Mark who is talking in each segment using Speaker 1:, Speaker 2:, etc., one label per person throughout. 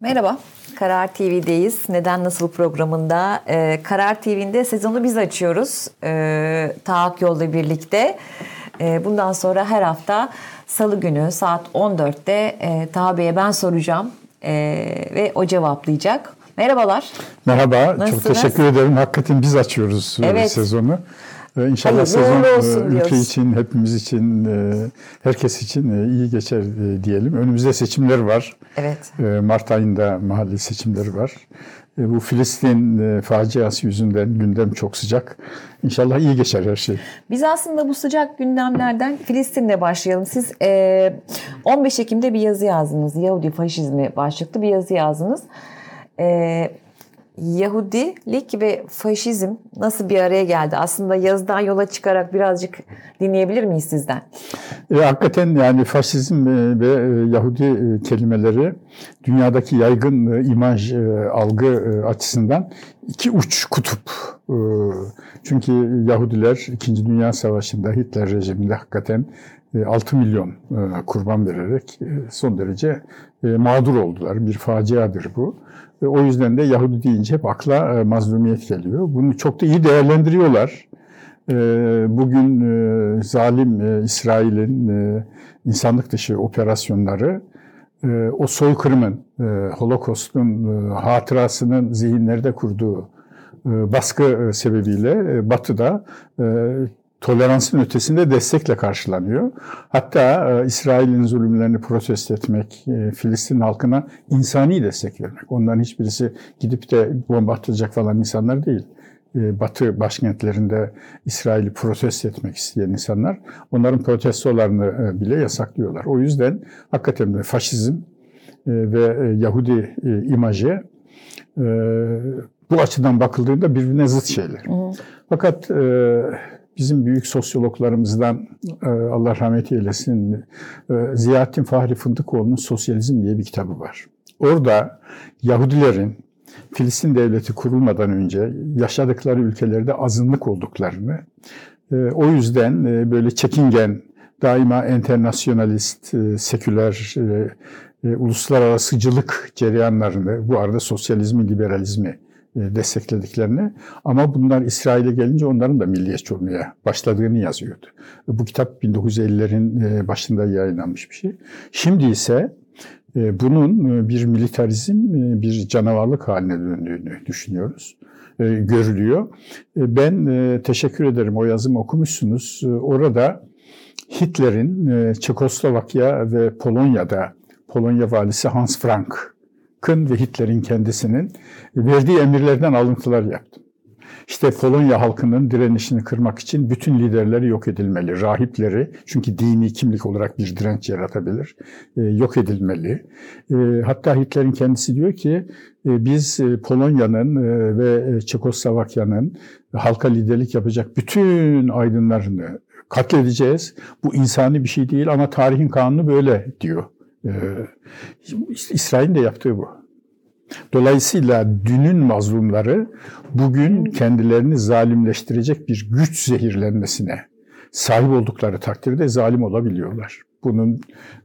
Speaker 1: Merhaba, Karar TV'deyiz. Neden Nasıl programında. Ee, Karar TV'nde sezonu biz açıyoruz. Ee, Taak Yol'la birlikte. Ee, bundan sonra her hafta salı günü saat 14'te e, Taha Bey'e ben soracağım. Ee, ve o cevaplayacak. Merhabalar.
Speaker 2: Merhaba,
Speaker 1: Nasılsınız?
Speaker 2: çok teşekkür ederim. Hakikaten biz açıyoruz e,
Speaker 1: Evet.
Speaker 2: sezonu. İnşallah
Speaker 1: Hayırlı
Speaker 2: sezon e,
Speaker 1: olsun
Speaker 2: ülke
Speaker 1: diyoruz.
Speaker 2: için, hepimiz için, e, herkes için e, iyi geçer diyelim. Önümüzde seçimler var.
Speaker 1: Evet.
Speaker 2: Mart ayında mahalli seçimleri var. Bu Filistin faciası yüzünden gündem çok sıcak. İnşallah iyi geçer her şey.
Speaker 1: Biz aslında bu sıcak gündemlerden Filistin'le başlayalım. Siz e, 15 Ekim'de bir yazı yazdınız. Yahudi faşizmi başlıklı bir yazı yazdınız. Yahudilik ve faşizm nasıl bir araya geldi? Aslında yazıdan yola çıkarak birazcık dinleyebilir miyiz sizden?
Speaker 2: E, hakikaten yani faşizm e, ve e, Yahudi e, kelimeleri dünyadaki yaygın imaj, algı açısından iki uç kutup. Çünkü Yahudiler 2. Dünya Savaşı'nda Hitler rejiminde hakikaten e, 6 milyon kurban vererek son derece mağdur oldular. Bir faciadır bu. E, O yüzden de Yahudi deyince hep akla e, mazlumiyet geliyor. Bunu çok da iyi değerlendiriyorlar. E, Bugün zalim İsrail'in insanlık dışı operasyonları o soykırımın, Holokost'un hatırasının zihinlerde kurduğu baskı sebebiyle Batı'da toleransın ötesinde destekle karşılanıyor. Hatta e, İsrail'in zulümlerini protesto etmek, e, Filistin halkına insani destek vermek. Onların hiçbirisi gidip de bomba atacak falan insanlar değil. E, Batı başkentlerinde İsrail'i protesto etmek isteyen insanlar onların protestolarını e, bile yasaklıyorlar. O yüzden hakikaten de faşizm e, ve e, Yahudi e, imajı e, bu açıdan bakıldığında birbirine zıt şeyler. Fakat e, bizim büyük sosyologlarımızdan e, Allah rahmet eylesin e, Ziyaettin Fahri Fındıkoğlu'nun Sosyalizm diye bir kitabı var. Orada Yahudilerin Filistin devleti kurulmadan önce yaşadıkları ülkelerde azınlık olduklarını, e, o yüzden böyle çekingen, daima internasyonalist, e, seküler, uluslararasıcılık cereyanlarını, bu arada sosyalizmi, liberalizmi desteklediklerini ama bunlar İsrail'e gelince onların da milliyetçi olmaya başladığını yazıyordu. Bu kitap 1950'lerin e, başında yayınlanmış bir şey. Şimdi ise e, bunun e, bir militarizm, e, bir canavarlık haline döndüğünü düşünüyoruz, e, görülüyor. E, Ben e, teşekkür ederim, o yazımı okumuşsunuz. E, Orada Hitler'in e, Çekoslovakya ve Polonya'da Polonya valisi Hans Frank'ın ve Hitler'in kendisinin verdiği emirlerden alıntılar yaptım. İşte Polonya halkının direnişini kırmak için bütün liderleri yok edilmeli. Rahipleri, çünkü dini kimlik olarak bir direnç yaratabilir, e, yok edilmeli. E, Hatta Hitler'in kendisi diyor ki, e, biz Polonya'nın ve Çekoslovakya'nın halka liderlik yapacak bütün aydınlarını katledeceğiz. Bu insani bir şey değil ama tarihin kanunu böyle diyor. E, İsrail'in de yaptığı bu. Dolayısıyla dünün mazlumları bugün kendilerini zalimleştirecek bir güç zehirlenmesine sahip oldukları takdirde zalim olabiliyorlar. Bunun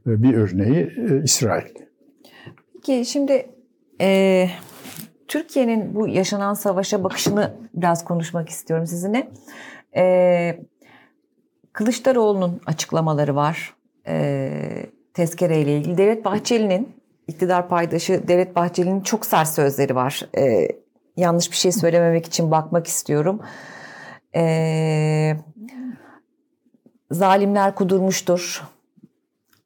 Speaker 2: e, bir örneği e, İsrail.
Speaker 1: Peki şimdi e, Türkiye'nin bu yaşanan savaşa bakışını biraz konuşmak istiyorum sizinle. E, Kılıçdaroğlu'nun açıklamaları var. E, tezkereyle ilgili. Devlet Bahçeli'nin iktidar paydaşı Devlet Bahçeli'nin çok sert sözleri var. E, yanlış bir şey söylememek için bakmak istiyorum. E, zalimler kudurmuştur.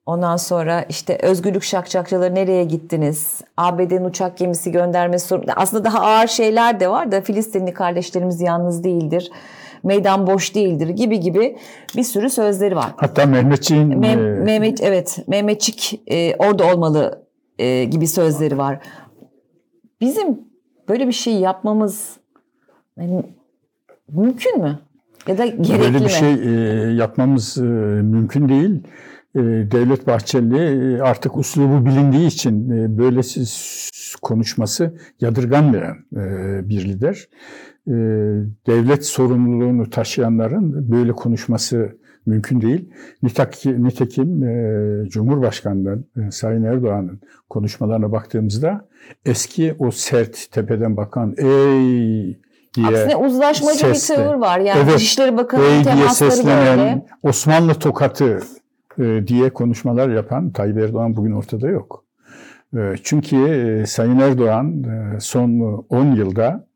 Speaker 1: Ondan sonra işte özgürlük şakşakçıları nereye gittiniz? ABD'nin uçak gemisi göndermesi sorun. Aslında daha ağır şeyler de var da Filistinli kardeşlerimiz yalnız değildir. Meydan boş değildir gibi gibi bir sürü sözleri var.
Speaker 2: Hatta Mehmetçiğin
Speaker 1: Meh-
Speaker 2: e,
Speaker 1: Mehmet evet Mehmetçik e, orada olmalı e, gibi sözleri var. Bizim böyle bir şey yapmamız yani, mümkün mü? Ya da gerekli
Speaker 2: böyle bir
Speaker 1: mi?
Speaker 2: şey e, yapmamız e, mümkün değil. E, Devlet Bahçeli e, artık uslubu bilindiği için e, böyle konuşması yadırganmayan e, bir lider. E, Devlet sorumluluğunu taşıyanların böyle konuşması mümkün değil. Nitekim, nitekim e, Cumhurbaşkanı'nın, e, Sayın Erdoğan'ın konuşmalarına baktığımızda eski o sert tepeden bakan ey diye
Speaker 1: Aksine uzlaşmacı
Speaker 2: sesle,
Speaker 1: bir tavır var. Yani
Speaker 2: evet,
Speaker 1: Dışişleri Bakanı'nın temasları
Speaker 2: seslenen
Speaker 1: böyle.
Speaker 2: Osmanlı tokatı e, diye konuşmalar yapan Tayyip Erdoğan bugün ortada yok. E, çünkü e, Sayın Erdoğan e, son 10 yılda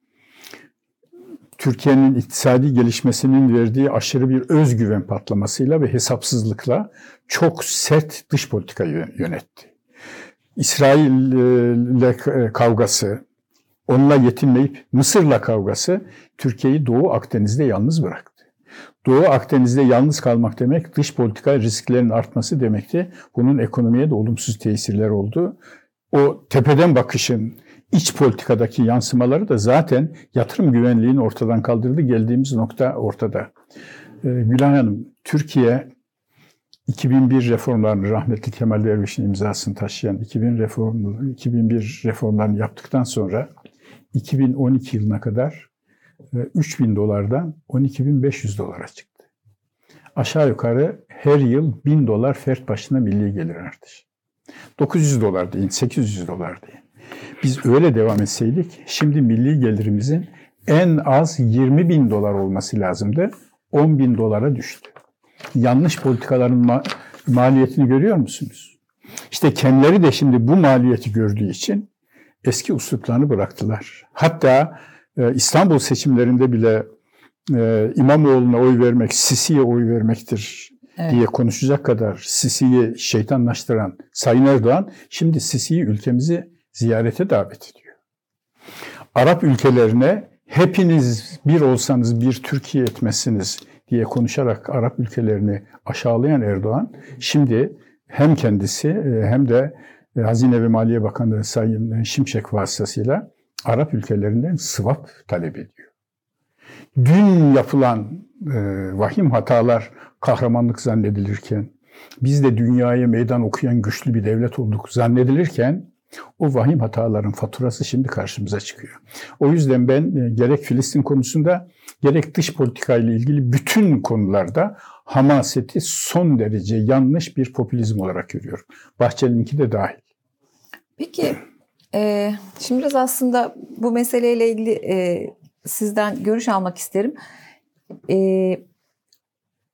Speaker 2: Türkiye'nin iktisadi gelişmesinin verdiği aşırı bir özgüven patlamasıyla ve hesapsızlıkla çok sert dış politika yönetti. İsrail'le kavgası, onunla yetinmeyip Mısır'la kavgası Türkiye'yi Doğu Akdeniz'de yalnız bıraktı. Doğu Akdeniz'de yalnız kalmak demek dış politika risklerinin artması demekti. Bunun ekonomiye de olumsuz tesirler oldu. O tepeden bakışın iç politikadaki yansımaları da zaten yatırım güvenliğini ortadan kaldırdı. Geldiğimiz nokta ortada. Ee, Gülhan Hanım, Türkiye 2001 reformlarını rahmetli Kemal Derviş'in imzasını taşıyan 2000 reform, 2001 reformlarını yaptıktan sonra 2012 yılına kadar 3000 e, dolardan 12.500 dolara çıktı. Aşağı yukarı her yıl 1000 dolar fert başına milli gelir artışı. 900 dolar deyin, 800 dolar deyin. Biz öyle devam etseydik şimdi milli gelirimizin en az 20 bin dolar olması lazımdı. 10 bin dolara düştü. Yanlış politikaların ma- maliyetini görüyor musunuz? İşte kendileri de şimdi bu maliyeti gördüğü için eski usluplarını bıraktılar. Hatta e, İstanbul seçimlerinde bile e, İmamoğlu'na oy vermek, Sisi'ye oy vermektir evet. diye konuşacak kadar Sisi'yi şeytanlaştıran Sayın Erdoğan şimdi Sisi'yi ülkemizi ziyarete davet ediyor. Arap ülkelerine hepiniz bir olsanız bir Türkiye etmezsiniz diye konuşarak Arap ülkelerini aşağılayan Erdoğan şimdi hem kendisi e, hem de e, Hazine ve Maliye Bakanı Sayın Şimşek vasıtasıyla Arap ülkelerinden swap talep ediyor. Dün yapılan e, vahim hatalar kahramanlık zannedilirken, biz de dünyaya meydan okuyan güçlü bir devlet olduk zannedilirken o vahim hataların faturası şimdi karşımıza çıkıyor. O yüzden ben e, gerek Filistin konusunda gerek dış politika ile ilgili bütün konularda hamaseti son derece yanlış bir popülizm olarak görüyorum. Bahçeli'ninki de dahil.
Speaker 1: Peki e, şimdi biraz aslında bu meseleyle ilgili e, sizden görüş almak isterim. E,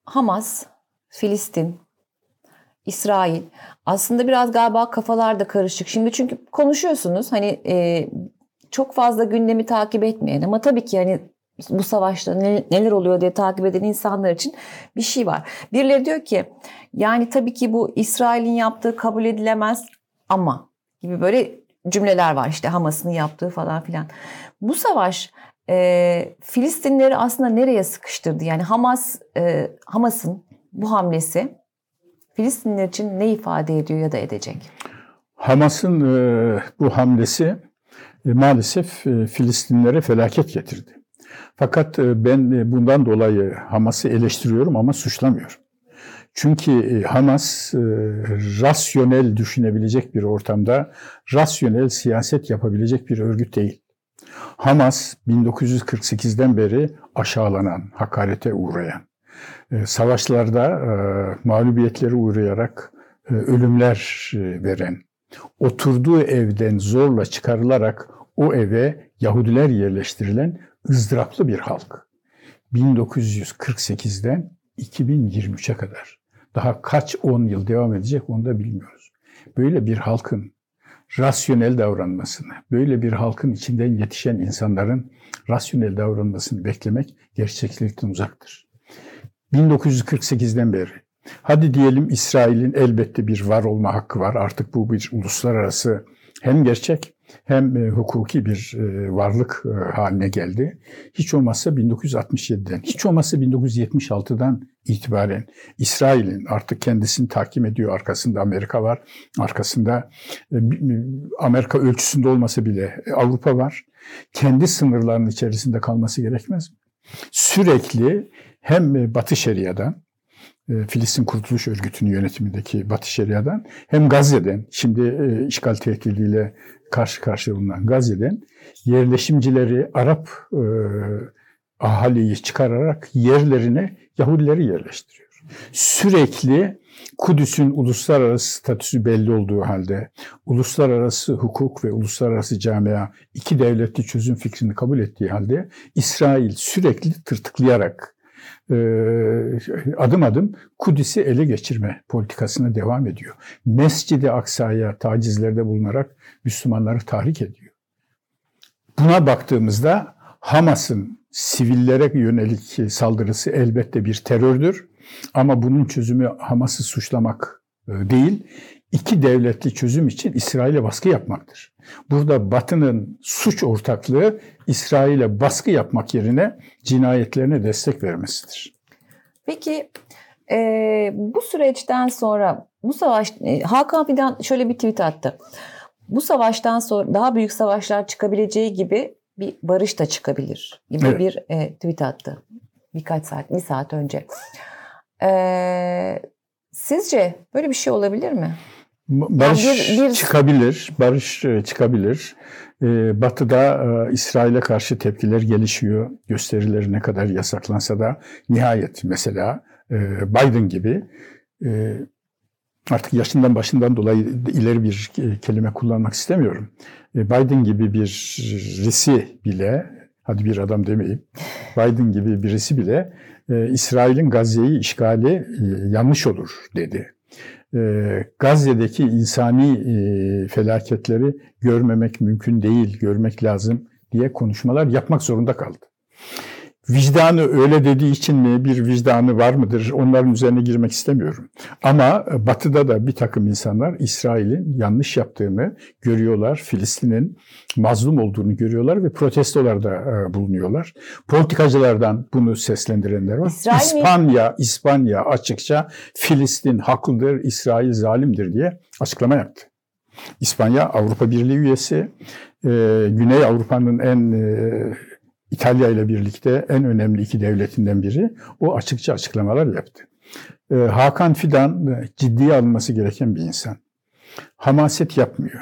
Speaker 1: Hamas, Filistin, İsrail. Aslında biraz galiba kafalar da karışık. Şimdi çünkü konuşuyorsunuz hani e, çok fazla gündemi takip etmeyen ama tabii ki hani bu savaşta neler oluyor diye takip eden insanlar için bir şey var. Birileri diyor ki yani tabii ki bu İsrail'in yaptığı kabul edilemez ama gibi böyle cümleler var işte Hamas'ın yaptığı falan filan. Bu savaş e, Filistinleri aslında nereye sıkıştırdı? Yani Hamas e, Hamas'ın bu hamlesi Filistinler için ne ifade ediyor ya da edecek?
Speaker 2: Hamas'ın e, bu hamlesi e, maalesef e, Filistinlere felaket getirdi. Fakat ben bundan dolayı Hamas'ı eleştiriyorum ama suçlamıyorum. Çünkü Hamas rasyonel düşünebilecek bir ortamda rasyonel siyaset yapabilecek bir örgüt değil. Hamas 1948'den beri aşağılanan, hakarete uğrayan, savaşlarda e, mağlubiyetlere uğrayarak e, ölümler veren, oturduğu evden zorla çıkarılarak o eve Yahudiler yerleştirilen ızdıraplı bir halk. 1948'den 2023'e kadar. Daha kaç on yıl devam edecek onu da bilmiyoruz. Böyle bir halkın rasyonel davranmasını, böyle bir halkın içinden yetişen insanların rasyonel davranmasını beklemek gerçeklikten uzaktır. 1948'den beri. Hadi diyelim İsrail'in elbette bir var olma hakkı var. Artık bu bir uluslararası hem gerçek hem e, hukuki bir e, varlık e, haline geldi. Hiç olmazsa 1967'den, hiç olmazsa 1976'dan itibaren İsrail'in artık kendisini takip ediyor. Arkasında Amerika var. Arkasında Amerika ölçüsünde olmasa bile Avrupa var. Kendi sınırlarının içerisinde kalması gerekmez mi? Sürekli hem Batı Şeria'dan, e, Filistin Kurtuluş Örgütü'nün yönetimindeki Batı Şeria'dan hem Gazze'den, şimdi e, işgal tehdidiyle karşı karşıya bulunan Gazze'den yerleşimcileri, Arap e, ahaliyi çıkararak yerlerine Yahudileri yerleştiriyor. Sürekli Kudüs'ün uluslararası statüsü belli olduğu halde uluslararası hukuk ve uluslararası camia iki devletli çözüm fikrini kabul ettiği halde İsrail sürekli tırtıklayarak e, adım adım Kudüs'ü ele geçirme politikasına devam ediyor. Mescid-i Aksa'ya tacizlerde bulunarak Müslümanları tahrik ediyor. Buna baktığımızda Hamas'ın sivillere yönelik saldırısı elbette bir terördür. Ama bunun çözümü Hamas'ı suçlamak e, değil, iki devletli çözüm için İsrail'e baskı yapmaktır. Burada Batı'nın suç ortaklığı İsrail'e baskı yapmak yerine cinayetlerine destek vermesidir.
Speaker 1: Peki e, bu süreçten sonra bu savaş e, Hakan Fidan şöyle bir tweet attı. Bu savaştan sonra daha büyük savaşlar çıkabileceği gibi bir barış da çıkabilir gibi evet. bir e, tweet attı. Birkaç saat, bir saat önce. E, sizce böyle bir şey olabilir mi?
Speaker 2: Barış bir, bir... çıkabilir, barış e, çıkabilir. Ee, batı'da e, İsrail'e karşı tepkiler gelişiyor. Gösterileri ne kadar yasaklansa da nihayet mesela e, Biden gibi e, artık yaşından başından dolayı ileri bir kelime kullanmak istemiyorum. Biden gibi birisi bile, hadi bir adam demeyeyim, Biden gibi birisi bile İsrail'in Gazze'yi işgali yanlış olur dedi. Gazze'deki insani felaketleri görmemek mümkün değil, görmek lazım diye konuşmalar yapmak zorunda kaldı. Vicdanı öyle dediği için mi bir vicdanı var mıdır onların üzerine girmek istemiyorum. Ama batıda da bir takım insanlar İsrail'in yanlış yaptığını görüyorlar. Filistin'in mazlum olduğunu görüyorlar ve protestolarda e, bulunuyorlar. Politikacılardan bunu seslendirenler var. İsrail İspanya, İspanya açıkça Filistin haklıdır, İsrail zalimdir diye açıklama yaptı. İspanya Avrupa Birliği üyesi, e, Güney Avrupa'nın en e, İtalya ile birlikte en önemli iki devletinden biri. O açıkça açıklamalar yaptı. Ee, Hakan Fidan e, ciddiye alınması gereken bir insan. Hamaset yapmıyor.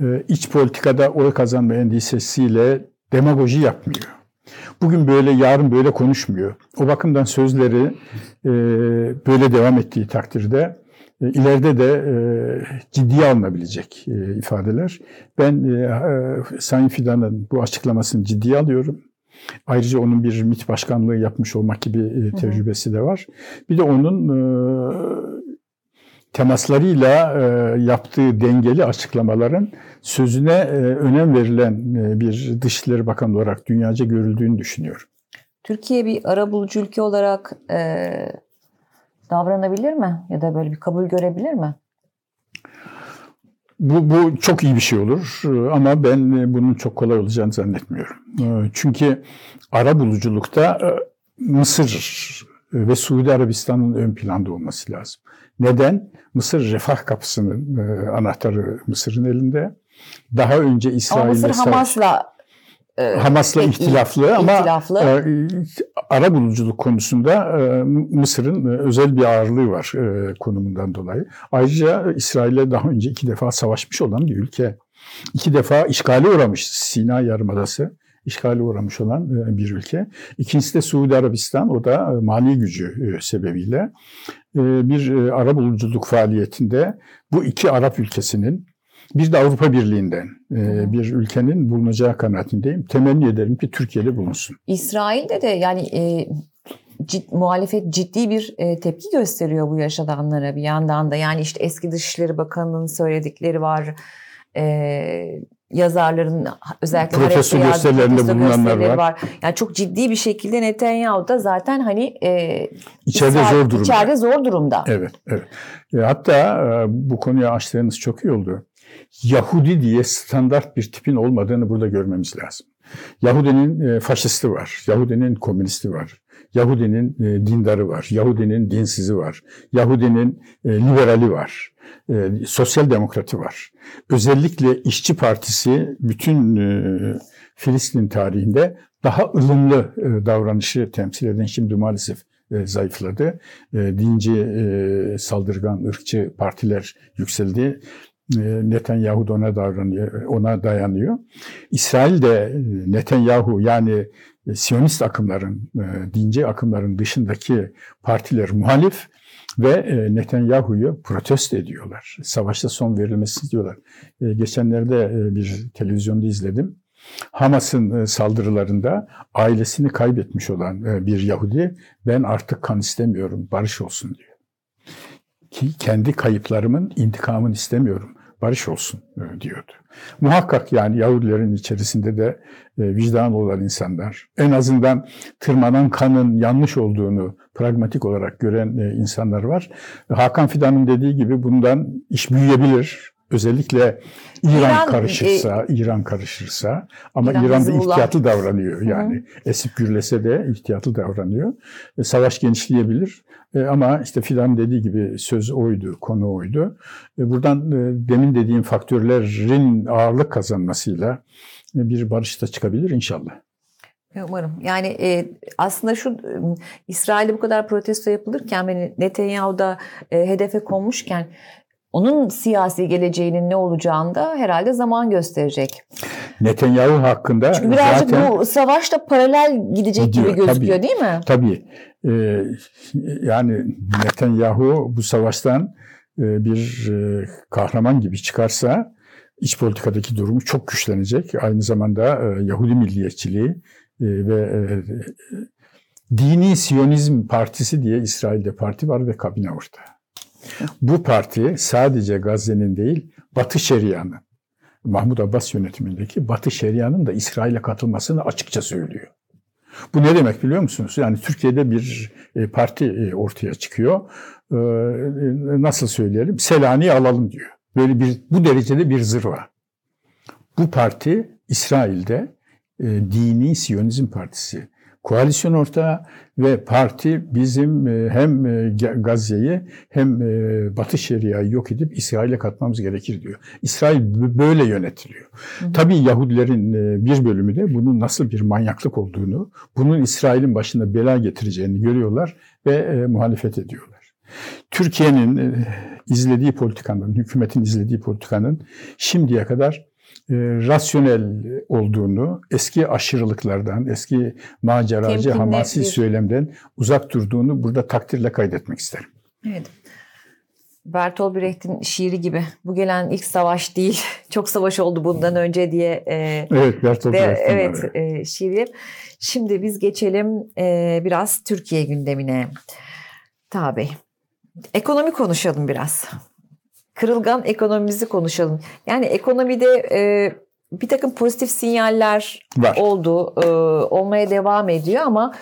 Speaker 2: Ee, iç politikada oy kazanma endişesiyle demagoji yapmıyor. Bugün böyle, yarın böyle konuşmuyor. O bakımdan sözleri e, böyle devam ettiği takdirde ileride de e, ciddiye alınabilecek e, ifadeler. Ben Sayın Fidan'ın bu açıklamasını ciddiye alıyorum. Ayrıca onun bir MİT başkanlığı yapmış olmak gibi tecrübesi de var. Bir de onun temaslarıyla yaptığı dengeli açıklamaların sözüne önem verilen bir Dışişleri Bakanı olarak dünyaca görüldüğünü düşünüyorum.
Speaker 1: Türkiye bir ara bulucu ülke olarak davranabilir mi? Ya da böyle bir kabul görebilir mi?
Speaker 2: Bu, bu çok iyi bir şey olur ama ben bunun çok kolay olacağını zannetmiyorum. Çünkü ara buluculukta e, Mısır ve Suudi Arabistan'ın ön planda olması lazım. Neden? Mısır refah kapısının e, anahtarı Mısır'ın elinde. Daha önce İsrail'le
Speaker 1: Ama Mısır Hamas'la
Speaker 2: e, Hamas'la ihtilaflı ama ihtilaflı. E, ara buluculuk konusunda e, Mısır'ın e, özel bir ağırlığı var e, konumundan dolayı. Ayrıca İsrail'le daha önce iki defa savaşmış olan bir ülke. İki defa işgale uğramış Sina Yarımadası işgale uğramış olan e, bir ülke. İkincisi de Suudi Arabistan, o da e, mali gücü sebebiyle bir ara buluculuk faaliyetinde bu iki Arap ülkesinin bir de Avrupa Birliği'nden e, bir ülkenin bulunacağı kanaatindeyim. Temenni ederim ki Türkiye'de bulunsun.
Speaker 1: İsrail'de de yani e, cid, muhalefet ciddi bir e, tepki gösteriyor bu yaşananlara bir yandan da. Yani işte eski Dışişleri Bakanı'nın söyledikleri var. E, yazarların özellikle
Speaker 2: protesto gösterilerinde bulunanlar var. var.
Speaker 1: Yani çok ciddi bir şekilde Netanyahu da zaten hani e,
Speaker 2: içeride zor durumda.
Speaker 1: İçeride zor durumda.
Speaker 2: Evet, evet. E, hatta e, bu konuya açtığınız çok iyi oldu. Yahudi diye standart bir tipin olmadığını burada görmemiz lazım. Yahudinin e, faşisti var, Yahudinin komünisti var, Yahudinin e, dindarı var, Yahudinin dinsizi var, Yahudinin e, liberali var, sosyal demokratı var. Özellikle İşçi Partisi bütün Filistin tarihinde daha ılımlı davranışı temsil eden şimdi maalesef zayıfladı. Dinci, saldırgan, ırkçı partiler yükseldi. Netanyahu da ona davranıyor, ona dayanıyor. İsrail de Netanyahu yani Siyonist akımların, dinci akımların dışındaki partiler muhalif ve Netanyahu'yu protesto ediyorlar. Savaşta son verilmesini diyorlar. Geçenlerde bir televizyonda izledim. Hamas'ın saldırılarında ailesini kaybetmiş olan bir Yahudi ben artık kan istemiyorum, barış olsun diyor. Ki kendi kayıplarımın intikamını istemiyorum barış olsun e, diyordu. Muhakkak yani Yahudilerin içerisinde de e, vicdan olan insanlar, en azından tırmanan kanın yanlış olduğunu pragmatik olarak gören e, insanlar var. Hakan Fidan'ın dediği gibi bundan iş büyüyebilir. Özellikle İran, İran karışırsa, e, İran karışırsa ama İran, İran da ihtiyatlı davranıyor. Yani Hı. esip gürlese de ihtiyatlı davranıyor. E, savaş genişleyebilir. E, ama işte Fidan dediği gibi söz oydu, konu oydu. E, buradan e, demin dediğim faktörlerin ağırlık kazanmasıyla e, bir barış da çıkabilir inşallah.
Speaker 1: Umarım. Yani e, aslında şu e, İsrail'de bu kadar protesto yapılırken ve Netanyahu'da e, hedefe konmuşken onun siyasi geleceğinin ne olacağını da herhalde zaman gösterecek.
Speaker 2: Netanyahu hakkında
Speaker 1: Çünkü birazcık zaten, bu savaşta paralel gidecek gidiyor, gibi gözüküyor
Speaker 2: tabii,
Speaker 1: değil mi?
Speaker 2: Tabii. Ee, yani Netanyahu bu savaştan e, bir e, kahraman gibi çıkarsa iç politikadaki durumu çok güçlenecek. Aynı zamanda e, Yahudi milliyetçiliği ve Dini Siyonizm Partisi diye İsrail'de parti var ve kabine orada. Bu parti sadece Gazze'nin değil, Batı Şeria'nın, Mahmut Abbas yönetimindeki Batı Şeria'nın da İsrail'e katılmasını açıkça söylüyor. Bu ne demek biliyor musunuz? Yani Türkiye'de bir e, parti e, ortaya çıkıyor. E, nasıl söyleyelim? Selanik'i alalım diyor. Böyle bir bu derecede bir zırva. Bu parti İsrail'de dini Siyonizm Partisi koalisyon ortağı ve parti bizim e, hem e, Gazze'yi hem e, Batı Şeria'yı yok edip İsrail'e katmamız gerekir diyor. İsrail böyle yönetiliyor. Hı. Tabii Yahudilerin bir bölümü de bunun nasıl bir manyaklık olduğunu, bunun İsrail'in başına bela getireceğini görüyorlar ve muhalefet ediyorlar. Türkiye'nin izlediği politikanın, hükümetin izlediği politikanın şimdiye kadar rasyonel olduğunu, eski aşırılıklardan, eski maceracı, Temkinli hamasi bir... söylemden uzak durduğunu burada takdirle kaydetmek isterim.
Speaker 1: Evet. Bertolt Brecht'in şiiri gibi. Bu gelen ilk savaş değil. Çok savaş oldu bundan önce diye.
Speaker 2: E, evet Bertolt Brecht'in.
Speaker 1: Evet e, şiiri. Şimdi biz geçelim e, biraz Türkiye gündemine. Tabii. Ekonomi konuşalım biraz kırılgan ekonomimizi konuşalım. Yani ekonomide e, bir takım pozitif sinyaller Var. oldu, e, olmaya devam ediyor ama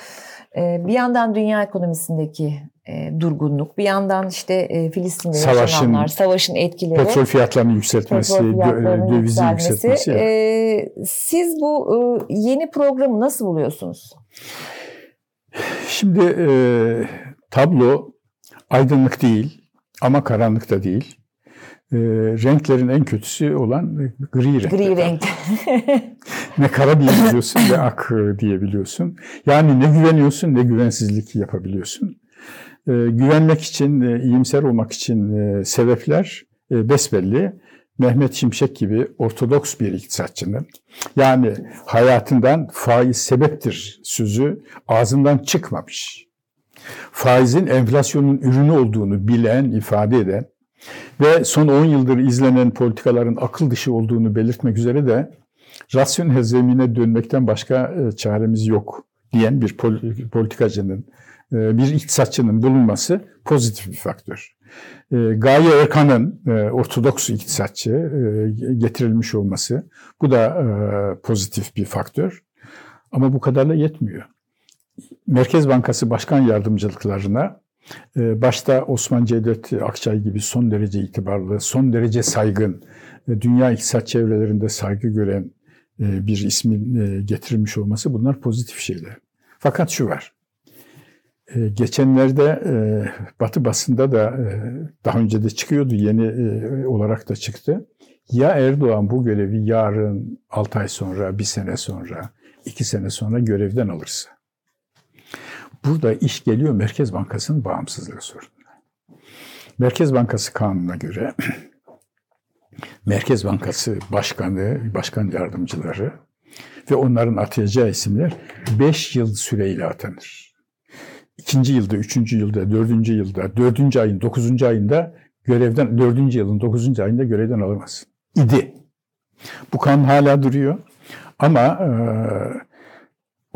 Speaker 1: e, bir yandan dünya ekonomisindeki e, durgunluk, bir yandan işte e, Filistin'de savaşın, yaşananlar, savaşın etkileri,
Speaker 2: petrol fiyatlarının yükseltmesi, petrol fiyatlarının dövizin yükselmesi. yükseltmesi
Speaker 1: e, siz bu e, yeni programı nasıl buluyorsunuz?
Speaker 2: Şimdi e, tablo aydınlık değil ama karanlık da değil e, renklerin en kötüsü olan gri renk.
Speaker 1: Gri renk.
Speaker 2: ne kara diyebiliyorsun ne ak diyebiliyorsun. Yani ne güveniyorsun ne güvensizlik yapabiliyorsun. E, güvenmek için, e, iyimser olmak için e, sebepler e, besbelli. Mehmet Şimşek gibi ortodoks bir iktisatçının yani hayatından faiz sebeptir sözü ağzından çıkmamış. Faizin enflasyonun ürünü olduğunu bilen, ifade eden ve son 10 yıldır izlenen politikaların akıl dışı olduğunu belirtmek üzere de rasyonel zemine dönmekten başka e, çaremiz yok diyen bir politikacının, e, bir iktisatçının bulunması pozitif bir faktör. E, Gaye Erkan'ın ortodoks iktisatçı getirilmiş olması bu da pozitif bir faktör. Ama bu kadarla yetmiyor. Merkez Bankası Başkan Yardımcılıklarına başta Osman Cevdet Akçay gibi son derece itibarlı, son derece saygın, e, dünya iktisat çevrelerinde saygı gören e, bir ismin e, getirilmiş olması bunlar pozitif şeyler. Fakat şu var, geçenlerde Batı basında da daha önce de çıkıyordu, yeni olarak da çıktı. Ya Erdoğan bu görevi yarın 6 ay sonra, bir sene sonra, iki sene sonra görevden alırsa Burada iş geliyor Merkez Bankası'nın bağımsızlığı sorununa. Merkez Bankası kanununa göre Merkez Bankası Başkanı, Başkan Yardımcıları ve onların atayacağı isimler 5 yıl süreyle atanır. İkinci yılda, üçüncü yılda, dördüncü yılda, dördüncü ayın, dokuzuncu ayında görevden, dördüncü yılın dokuzuncu ayında görevden alamaz. İdi. Bu kanun hala duruyor. Ama e,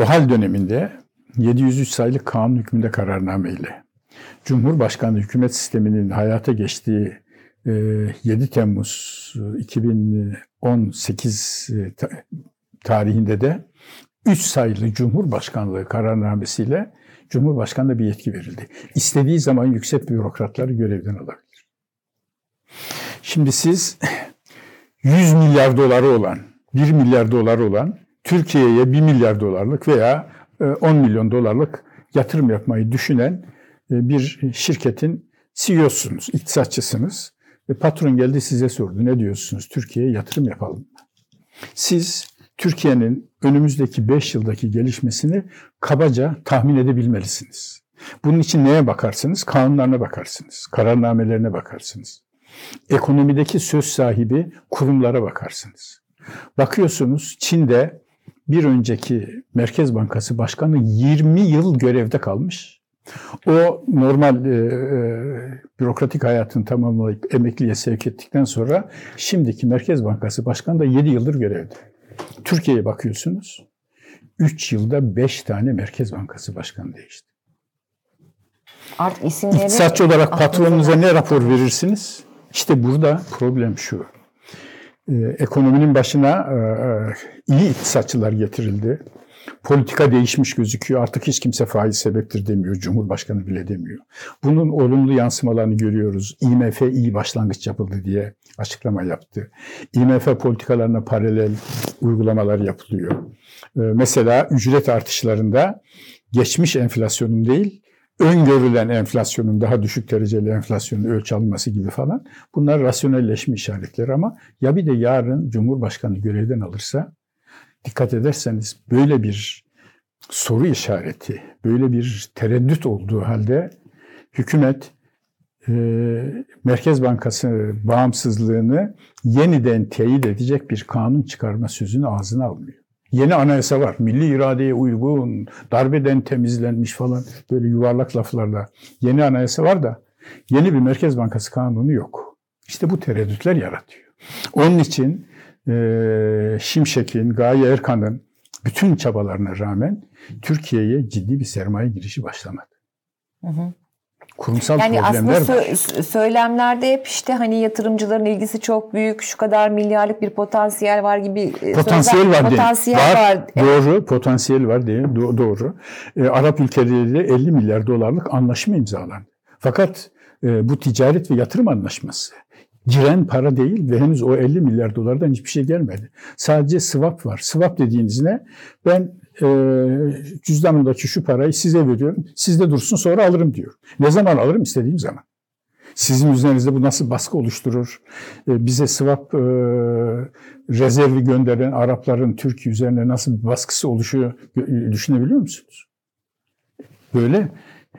Speaker 2: o hal döneminde 703 sayılı kanun hükmünde kararnameyle Cumhurbaşkanlığı hükümet sisteminin hayata geçtiği 7 Temmuz 2018 tarihinde de 3 sayılı Cumhurbaşkanlığı kararnamesiyle Cumhurbaşkanı'na bir yetki verildi. İstediği zaman yüksek bürokratları görevden alabilir. Şimdi siz 100 milyar doları olan, 1 milyar doları olan Türkiye'ye 1 milyar dolarlık veya 10 milyon dolarlık yatırım yapmayı düşünen bir şirketin CEO'sunuz, iktisatçısınız. Ve patron geldi size sordu. Ne diyorsunuz? Türkiye'ye yatırım yapalım. Siz Türkiye'nin önümüzdeki 5 yıldaki gelişmesini kabaca tahmin edebilmelisiniz. Bunun için neye bakarsınız? Kanunlarına bakarsınız. Kararnamelerine bakarsınız. Ekonomideki söz sahibi kurumlara bakarsınız. Bakıyorsunuz Çin'de bir önceki Merkez Bankası Başkanı 20 yıl görevde kalmış. O normal e, e, bürokratik hayatını tamamlayıp emekliye sevk ettikten sonra şimdiki Merkez Bankası Başkanı da 7 yıldır görevde. Türkiye'ye bakıyorsunuz. 3 yılda 5 tane Merkez Bankası Başkanı değişti.
Speaker 1: Artık isimleri...
Speaker 2: İktisatçı olarak patronunuza ne rapor verirsiniz? İşte burada problem şu. Ee, ekonominin başına e, e, iyi iktisatçılar getirildi. Politika değişmiş gözüküyor. Artık hiç kimse faiz sebeptir demiyor. Cumhurbaşkanı bile demiyor. Bunun olumlu yansımalarını görüyoruz. IMF iyi başlangıç yapıldı diye açıklama yaptı. IMF politikalarına paralel uygulamalar yapılıyor. Mesela ücret artışlarında geçmiş enflasyonun değil, öngörülen enflasyonun daha düşük dereceli enflasyonun ölçü alınması gibi falan. Bunlar rasyonelleşme işaretleri ama ya bir de yarın Cumhurbaşkanı görevden alırsa dikkat ederseniz böyle bir soru işareti, böyle bir tereddüt olduğu halde hükümet e, Merkez Bankası bağımsızlığını yeniden teyit edecek bir kanun çıkarma sözünü ağzına almıyor. Yeni anayasa var. Milli iradeye uygun, darbeden temizlenmiş falan böyle yuvarlak laflarla. Yeni anayasa var da yeni bir Merkez Bankası kanunu yok. İşte bu tereddütler yaratıyor. Onun için e, Şimşek'in, Gaye Erkan'ın bütün çabalarına rağmen Türkiye'ye ciddi bir sermaye girişi başlamadı. Hı hı. Kurumsal
Speaker 1: yani
Speaker 2: problemler
Speaker 1: aslında
Speaker 2: var.
Speaker 1: Sö- söylemlerde hep işte hani yatırımcıların ilgisi çok büyük, şu kadar milyarlık bir potansiyel var gibi
Speaker 2: potansiyel
Speaker 1: sözler,
Speaker 2: var
Speaker 1: potansiyel var.
Speaker 2: var. Doğru, potansiyel var diye do- doğru. E, Arap ülkeleriyle 50 milyar dolarlık anlaşma imzalandı. Fakat e, bu ticaret ve yatırım anlaşması giren para değil ve henüz o 50 milyar dolardan hiçbir şey gelmedi. Sadece swap var. Swap dediğiniz ne? Ben e, cüzdanımdaki şu parayı size veriyorum. Sizde dursun sonra alırım diyor. Ne zaman alırım? İstediğim zaman. Sizin üzerinizde bu nasıl baskı oluşturur? E, bize swap e, rezervi gönderen Arapların Türkiye üzerine nasıl bir baskısı oluşuyor düşünebiliyor musunuz? Böyle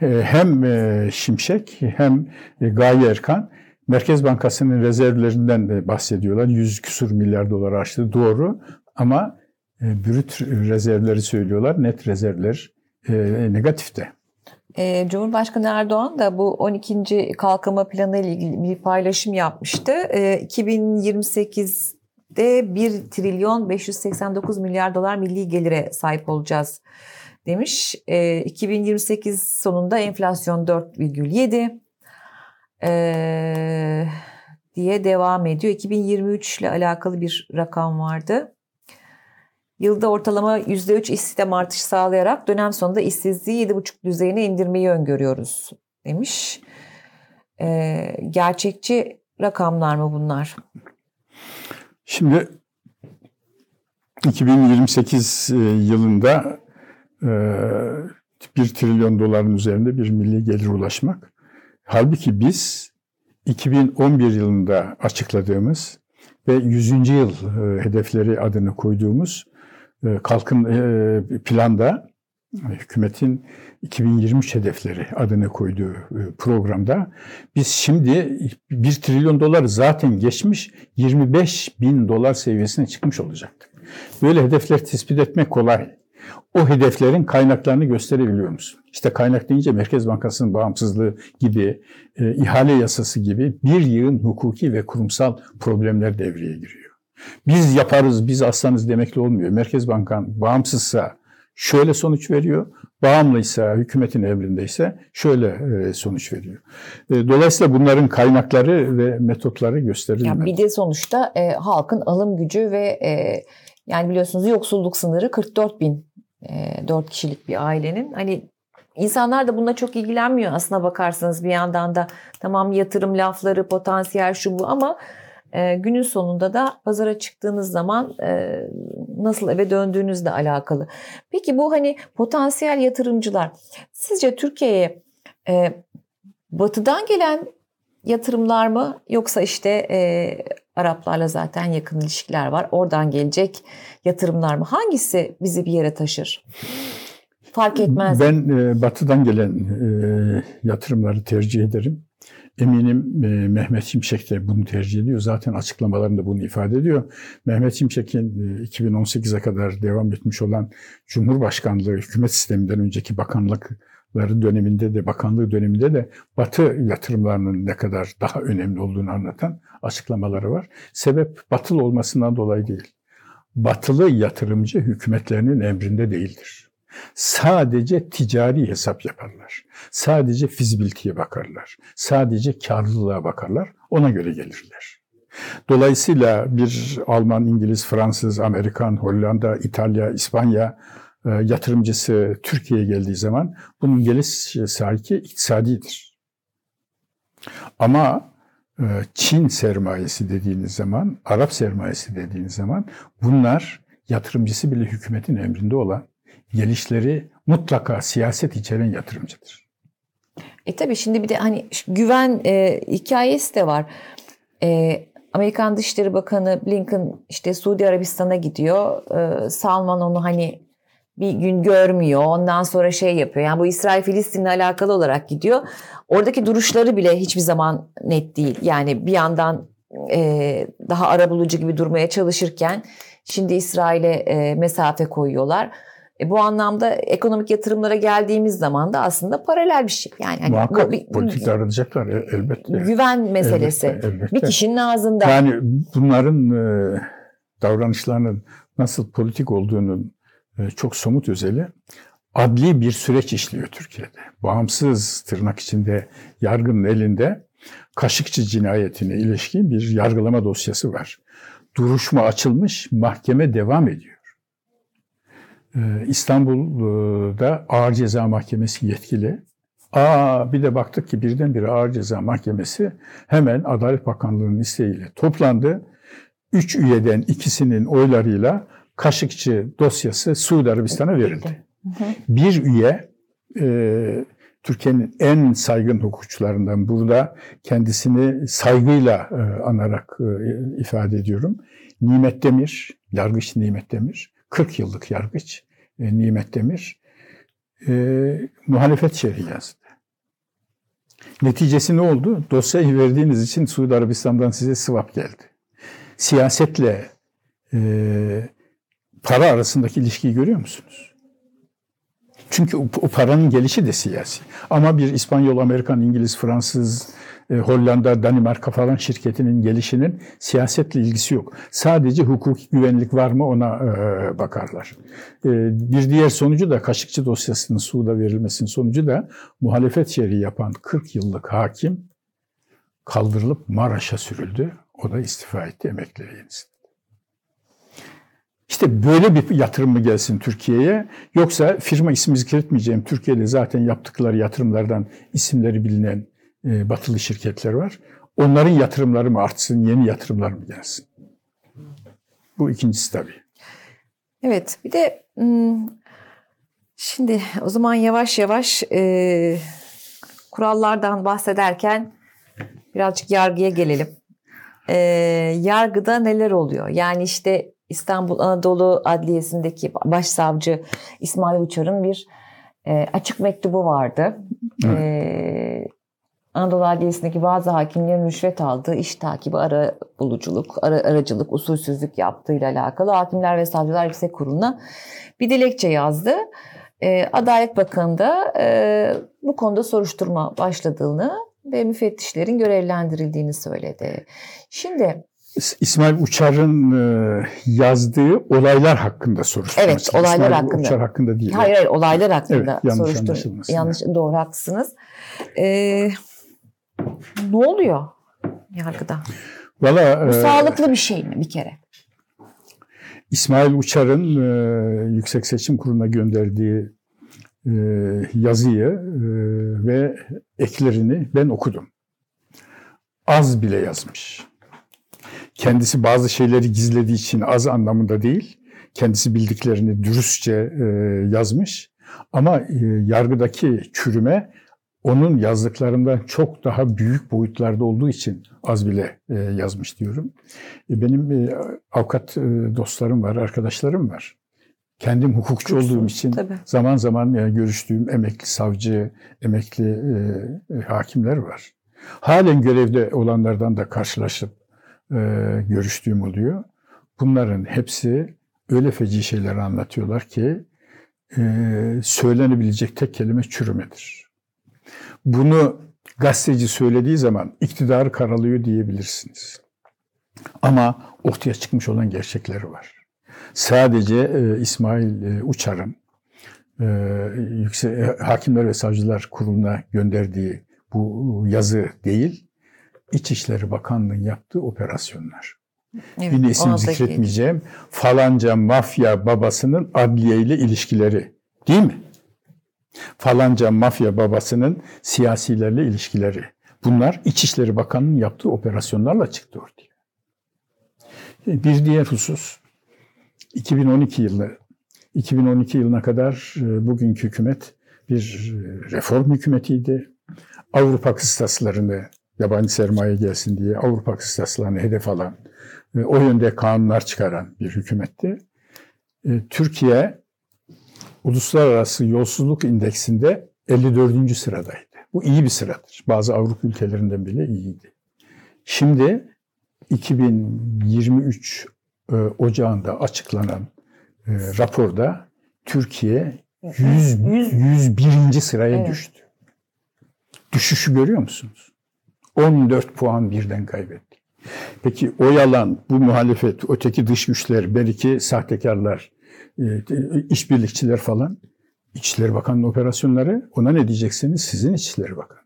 Speaker 2: e, hem e, Şimşek hem e, Gaye Erkan Merkez Bankası'nın rezervlerinden de bahsediyorlar. 100 küsur milyar dolar aştı doğru ama e, brüt rezervleri söylüyorlar. Net rezervler e, negatifte.
Speaker 1: E, Cumhurbaşkanı Erdoğan da bu 12. kalkınma planı ile ilgili bir paylaşım yapmıştı. E, 2028'de 1 trilyon 589 milyar dolar milli gelire sahip olacağız demiş. E, 2028 sonunda enflasyon 4,7 e, diye devam ediyor. 2023 ile alakalı bir rakam vardı. Yılda ortalama %3 istihdam artışı sağlayarak dönem sonunda işsizliği 7,5 düzeyine indirmeyi öngörüyoruz demiş. E, gerçekçi rakamlar mı bunlar?
Speaker 2: Şimdi 2028 yılında 1 trilyon doların üzerinde bir milli gelir ulaşmak. Halbuki biz 2011 yılında açıkladığımız ve 100. yıl hedefleri adını koyduğumuz kalkın planda hükümetin 2023 hedefleri adını koyduğu e, programda biz şimdi 1 trilyon dolar zaten geçmiş 25 bin dolar seviyesine çıkmış olacaktık. Böyle hedefler tespit etmek kolay. O hedeflerin kaynaklarını gösterebiliyor musun? İşte kaynak deyince Merkez Bankası'nın bağımsızlığı gibi, e, ihale yasası gibi bir yığın hukuki ve kurumsal problemler devreye giriyor. Biz yaparız, biz aslanız demekle olmuyor. Merkez Bankan bağımsızsa şöyle sonuç veriyor, bağımlıysa, hükümetin emrindeyse şöyle e, sonuç veriyor. E, dolayısıyla bunların kaynakları ve metotları gösterilmeli.
Speaker 1: Ya bir de sonuçta e, halkın alım gücü ve e, yani biliyorsunuz yoksulluk sınırı 44 bin 4 kişilik bir ailenin. Hani insanlar da bununla çok ilgilenmiyor aslına bakarsanız bir yandan da tamam yatırım lafları, potansiyel şu bu ama günün sonunda da pazara çıktığınız zaman nasıl eve döndüğünüzle alakalı. Peki bu hani potansiyel yatırımcılar sizce Türkiye'ye batıdan gelen yatırımlar mı yoksa işte Araplarla zaten yakın ilişkiler var. Oradan gelecek yatırımlar mı? Hangisi bizi bir yere taşır? Fark etmez.
Speaker 2: Ben e, batıdan gelen e, yatırımları tercih ederim. Eminim e, Mehmet Şimşek de bunu tercih ediyor. Zaten açıklamalarında bunu ifade ediyor. Mehmet Şimşek'in e, 2018'e kadar devam etmiş olan Cumhurbaşkanlığı hükümet sisteminden önceki bakanlıkları döneminde de bakanlığı döneminde de Batı yatırımlarının ne kadar daha önemli olduğunu anlatan açıklamaları var. Sebep batılı olmasından dolayı değil. Batılı yatırımcı hükümetlerinin emrinde değildir. Sadece ticari hesap yaparlar. Sadece fizibiliteye bakarlar. Sadece karlılığa bakarlar. Ona göre gelirler. Dolayısıyla bir Alman, İngiliz, Fransız, Amerikan, Hollanda, İtalya, İspanya yatırımcısı Türkiye'ye geldiği zaman bunun geliş sahibi iktisadidir. Ama e, Çin sermayesi dediğiniz zaman, Arap sermayesi dediğiniz zaman bunlar yatırımcısı bile hükümetin emrinde olan gelişleri mutlaka siyaset içeren yatırımcıdır.
Speaker 1: E tabii şimdi bir de hani güven e, hikayesi de var. E, Amerikan Dışişleri Bakanı Blinken işte Suudi Arabistan'a gidiyor. E, Salman onu hani bir gün görmüyor. Ondan sonra şey yapıyor. Yani bu İsrail Filistin'le alakalı olarak gidiyor. Oradaki duruşları bile hiçbir zaman net değil. Yani bir yandan e, daha arabulucu gibi durmaya çalışırken şimdi İsrail'e e, mesafe koyuyorlar. E, bu anlamda ekonomik yatırımlara geldiğimiz zaman da aslında paralel bir şey. Yani
Speaker 2: hani Muhakkak bu, politik aranacaklar e, elbette.
Speaker 1: Güven meselesi. Elbette, elbette. Bir kişinin ağzında.
Speaker 2: Yani bunların e, davranışlarının nasıl politik olduğunun e, çok somut özeli adli bir süreç işliyor Türkiye'de. Bağımsız tırnak içinde yargının elinde Kaşıkçı cinayetine ilişkin bir yargılama dosyası var. Duruşma açılmış, mahkeme devam ediyor. Ee, İstanbul'da Ağır Ceza Mahkemesi yetkili. Aa bir de baktık ki birdenbire Ağır Ceza Mahkemesi hemen Adalet Bakanlığı'nın isteğiyle toplandı. Üç üyeden ikisinin oylarıyla Kaşıkçı dosyası Suudi Arabistan'a verildi. Bir üye e, Türkiye'nin en saygın hukukçularından burada kendisini saygıyla e, anarak e, ifade ediyorum. Nimet Demir, yargıç Nimet Demir 40 yıllık yargıç e, Nimet Demir e, muhalefet şerhi yazdı. Neticesi ne oldu? Dosyayı verdiğiniz için Suudi Arabistan'dan size sıvap geldi. Siyasetle e, para arasındaki ilişkiyi görüyor musunuz? Çünkü o, paranın gelişi de siyasi. Ama bir İspanyol, Amerikan, İngiliz, Fransız, e, Hollanda, Danimarka falan şirketinin gelişinin siyasetle ilgisi yok. Sadece hukuki güvenlik var mı ona e, bakarlar. E, bir diğer sonucu da Kaşıkçı dosyasının Suud'a verilmesinin sonucu da muhalefet şerhi yapan 40 yıllık hakim kaldırılıp Maraş'a sürüldü. O da istifa etti, emekli. İşte böyle bir yatırım mı gelsin Türkiye'ye yoksa firma ismi zikretmeyeceğim Türkiye'de zaten yaptıkları yatırımlardan isimleri bilinen e, batılı şirketler var. Onların yatırımları mı artsın, yeni yatırımlar mı gelsin? Bu ikincisi tabii.
Speaker 1: Evet, bir de hmm, şimdi o zaman yavaş yavaş e, kurallardan bahsederken birazcık yargıya gelelim. E, yargıda neler oluyor? Yani işte İstanbul Anadolu Adliyesi'ndeki başsavcı İsmail Uçar'ın bir e, açık mektubu vardı. E, Anadolu Adliyesi'ndeki bazı hakimlerin rüşvet aldığı iş takibi, ara buluculuk, ara, aracılık, usulsüzlük yaptığıyla alakalı Hakimler ve Savcılar Yüksek Kurulu'na bir dilekçe yazdı. E, Adalet Bakanı da e, bu konuda soruşturma başladığını ve müfettişlerin görevlendirildiğini söyledi. Şimdi
Speaker 2: İsmail Uçar'ın e, yazdığı olaylar hakkında soruşturma.
Speaker 1: Evet, olaylar
Speaker 2: İsmail
Speaker 1: hakkında.
Speaker 2: Uçar hakkında değil.
Speaker 1: hayır hayır olaylar hakkında
Speaker 2: Evet, yanlış
Speaker 1: soruşturma.
Speaker 2: anlaşılmasın.
Speaker 1: Yanlış doğru haklısınız. Ee, ne oluyor yargıda?
Speaker 2: Valla
Speaker 1: Bu
Speaker 2: e,
Speaker 1: sağlıklı bir şey mi bir kere?
Speaker 2: İsmail Uçar'ın e, Yüksek Seçim Kurulu'na gönderdiği e, yazıyı e, ve eklerini ben okudum. Az bile yazmış. Kendisi bazı şeyleri gizlediği için az anlamında değil, kendisi bildiklerini dürüstçe e, yazmış. Ama e, yargıdaki çürüme onun yazdıklarından çok daha büyük boyutlarda olduğu için az bile e, yazmış diyorum. E, benim e, avukat e, dostlarım var, arkadaşlarım var. Kendim hukukçu
Speaker 1: Hukukçu,
Speaker 2: olduğum için
Speaker 1: tabii.
Speaker 2: zaman zaman e, görüştüğüm emekli savcı, emekli e, e, hakimler var. Halen görevde olanlardan da karşılaşıp görüştüğüm oluyor. Bunların hepsi öyle feci şeyler anlatıyorlar ki e, söylenebilecek tek kelime çürümedir. Bunu gazeteci söylediği zaman iktidarı karalıyor diyebilirsiniz. Ama ortaya çıkmış olan gerçekleri var. Sadece e, İsmail e, Uçar'ın e, yüksek, e, Hakimler ve Savcılar Kurulu'na gönderdiği bu yazı değil, İçişleri Bakanlığı'nın yaptığı operasyonlar.
Speaker 1: Evet,
Speaker 2: Yine isim zikretmeyeceğim. Falanca mafya babasının adliye ile ilişkileri. Değil mi? Falanca mafya babasının siyasilerle ilişkileri. Bunlar İçişleri Bakanı'nın yaptığı operasyonlarla çıktı ortaya. Bir diğer husus 2012 yılı 2012 yılına kadar e, bugünkü hükümet bir e, reform hükümetiydi. Avrupa kıstaslarını yabancı sermaye gelsin diye Avrupa kıstaslarını hedef alan, e, o yönde kanunlar çıkaran bir hükümetti. E, Türkiye uluslararası yolsuzluk indeksinde 54. sıradaydı. Bu iyi bir sıradır. Bazı Avrupa ülkelerinden bile iyiydi. Şimdi 2023 e, Ocağı'nda açıklanan raporda Türkiye 100,
Speaker 1: Yüz-
Speaker 2: 101. sıraya
Speaker 1: Evet.
Speaker 2: düştü. Düşüşü görüyor musunuz? 14 puan birden kaybetti. Peki o yalan, bu muhalefet, öteki dış güçler, belki sahtekarlar, e, işbirlikçiler falan, İçişleri Bakanı'nın operasyonları ona ne diyeceksiniz? Sizin İçişleri Bakanı.